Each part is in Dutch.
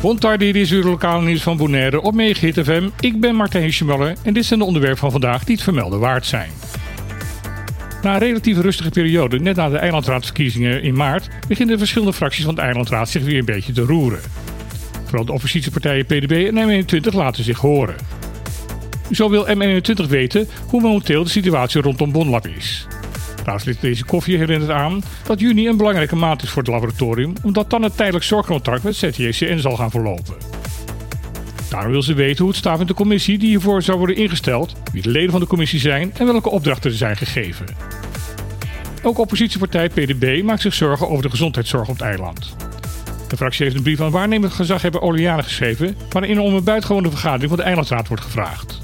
Bontardi, dit is uw lokale nieuws van Bonaire op Megahit FM. Ik ben Martijn Hischemuller en dit zijn de onderwerpen van vandaag die het vermelden waard zijn. Na een relatief rustige periode, net na de eilandraadverkiezingen in maart, beginnen de verschillende fracties van de eilandraad zich weer een beetje te roeren. Vooral de oppositiepartijen PDB en M21 laten zich horen. Zo wil M21 weten hoe momenteel de situatie rondom Bonlab is. Raadslid Deze Koffie herinnert aan dat juni een belangrijke maand is voor het laboratorium, omdat dan het tijdelijk zorgcontract met ZJCN zal gaan verlopen. Daarom wil ze weten hoe het staat met de commissie die hiervoor zou worden ingesteld, wie de leden van de commissie zijn en welke opdrachten er zijn gegeven. Ook oppositiepartij PDB maakt zich zorgen over de gezondheidszorg op het eiland. De fractie heeft een brief aan waarnemend gezaghebber Oliane geschreven, waarin om een buitengewone vergadering van de eilandraad wordt gevraagd.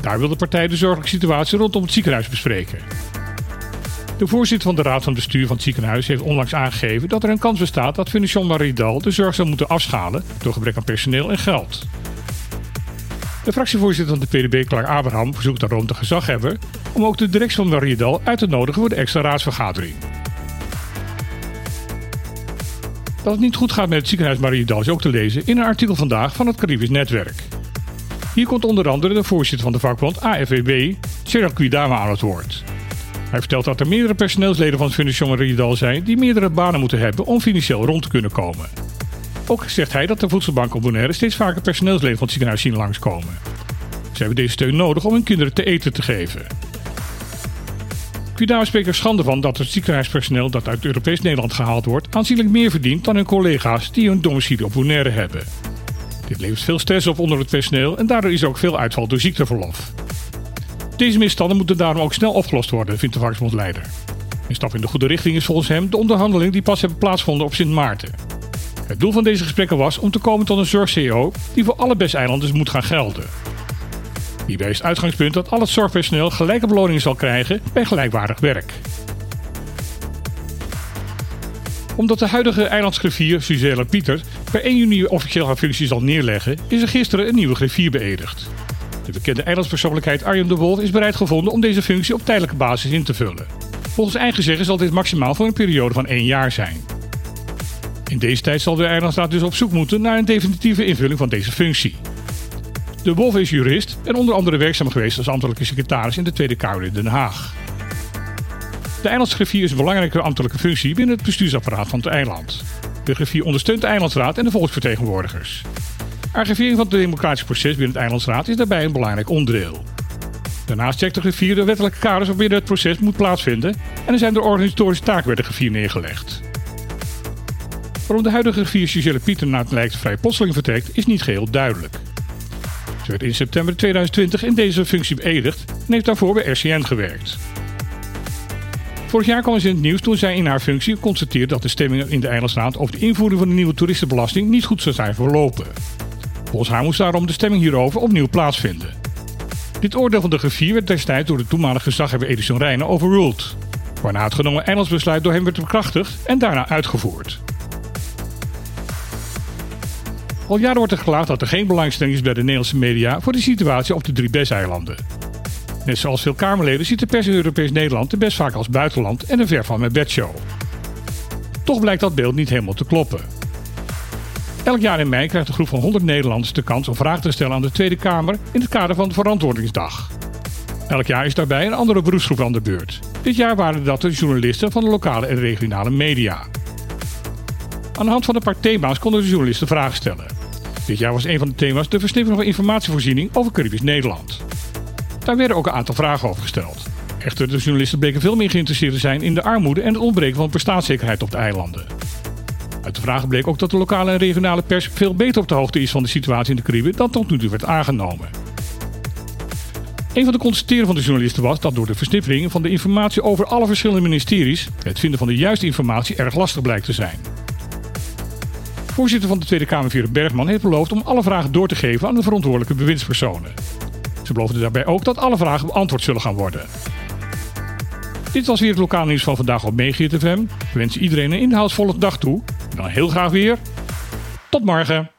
Daar wil de partij de zorgelijke situatie rondom het ziekenhuis bespreken. De voorzitter van de raad van bestuur van het ziekenhuis heeft onlangs aangegeven dat er een kans bestaat dat Fundación Maridal de zorg zou moeten afschalen door gebrek aan personeel en geld. De fractievoorzitter van de PDB, Clark Abraham, verzoekt daarom de gezaghebber om ook de directie van Maridal uit te nodigen voor de extra raadsvergadering. Dat het niet goed gaat met het ziekenhuis Mariedal is ook te lezen in een artikel vandaag van het Caribisch Netwerk. Hier komt onder andere de voorzitter van de vakbond AFWB, Cheryl Quidama, aan het woord. Hij vertelt dat er meerdere personeelsleden van Fundación Mariedal zijn die meerdere banen moeten hebben om financieel rond te kunnen komen. Ook zegt hij dat de voedselbank op Bonaire steeds vaker personeelsleden van het ziekenhuis zien langskomen. Ze hebben deze steun nodig om hun kinderen te eten te geven. Quidama spreekt er schande van dat het ziekenhuispersoneel dat uit Europees Nederland gehaald wordt aanzienlijk meer verdient dan hun collega's die hun domicilie op Bonaire hebben. Dit levert veel stress op onder het personeel en daardoor is er ook veel uitval door ziekteverlof. Deze misstanden moeten daarom ook snel opgelost worden, vindt de vakbondleider. Een stap in de goede richting is volgens hem de onderhandelingen die pas hebben plaatsgevonden op Sint Maarten. Het doel van deze gesprekken was om te komen tot een zorg-CEO die voor alle BES-eilanders moet gaan gelden. Hierbij is het uitgangspunt dat al het zorgpersoneel gelijke beloningen zal krijgen bij gelijkwaardig werk. Omdat de huidige eilandsgriffier Suzelle Pieter per 1 juni officieel haar functie zal neerleggen, is er gisteren een nieuwe griffier beëdigd. De bekende eilandspersoonlijkheid Arjen de Wolf is bereid gevonden om deze functie op tijdelijke basis in te vullen. Volgens eigen zeggen zal dit maximaal voor een periode van 1 jaar zijn. In deze tijd zal de eilandsraad dus op zoek moeten naar een definitieve invulling van deze functie. De Wolf is jurist en onder andere werkzaam geweest als ambtelijke secretaris in de Tweede Kamer in Den Haag. De eilandsgriffier is een belangrijke ambtelijke functie binnen het bestuursapparaat van het eiland. De griffier ondersteunt de eilandsraad en de volksvertegenwoordigers. Archivering van het democratisch proces binnen het eilandsraad is daarbij een belangrijk onderdeel. Daarnaast checkt de griffier de wettelijke kaders waarbinnen het proces moet plaatsvinden en er zijn de organisatorische taken bij de griffier neergelegd. Waarom de huidige griffier Giselle Pieter naar het lijkt vrij plotseling vertrekt is niet geheel duidelijk. Ze werd in september 2020 in deze functie beëdigd en heeft daarvoor bij RCN gewerkt. Vorig jaar kwam ze in het nieuws toen zij in haar functie constateerde dat de stemmingen in de Eilandsraad over de invoering van de nieuwe toeristenbelasting niet goed zou zijn verlopen. Volgens haar moest daarom de stemming hierover opnieuw plaatsvinden. Dit oordeel van de griffier werd destijds door de toenmalige gezaghebber Edison Rijnen overruled, waarna het genomen eilandsbesluit door hem werd bekrachtigd en daarna uitgevoerd. Al jaren wordt er geklaagd dat er geen belangstelling is bij de Nederlandse media voor de situatie op de drie BES-eilanden. Net zoals veel Kamerleden ziet de pers in Europees Nederland de best vaak als buitenland en een ver van mijn bedshow. Toch blijkt dat beeld niet helemaal te kloppen. Elk jaar in mei krijgt een groep van 100 Nederlanders de kans om vragen te stellen aan de Tweede Kamer in het kader van de Verantwoordingsdag. Elk jaar is daarbij een andere beroepsgroep aan de beurt. Dit jaar waren dat de journalisten van de lokale en regionale media. Aan de hand van een paar thema's konden de journalisten vragen stellen. Dit jaar was een van de thema's de versnippering van informatievoorziening over Caribisch Nederland. Daar werden ook een aantal vragen over gesteld. Echter, de journalisten bleken veel meer geïnteresseerd te zijn in de armoede en het ontbreken van bestaanszekerheid op de eilanden. Uit de vragen bleek ook dat de lokale en regionale pers veel beter op de hoogte is van de situatie in de Cariben dan tot nu toe werd aangenomen. Een van de constateringen van de journalisten was dat door de versnippering van de informatie over alle verschillende ministeries het vinden van de juiste informatie erg lastig blijkt te zijn. Voorzitter van de Tweede Kamer, Vera Bergman, heeft beloofd om alle vragen door te geven aan de verantwoordelijke bewindspersonen. Ze beloofde daarbij ook dat alle vragen beantwoord zullen gaan worden. Dit was weer het lokaal nieuws van vandaag op Megahit FM. We wensen iedereen een inhoudsvolle dag toe. Dan heel graag weer. Tot morgen.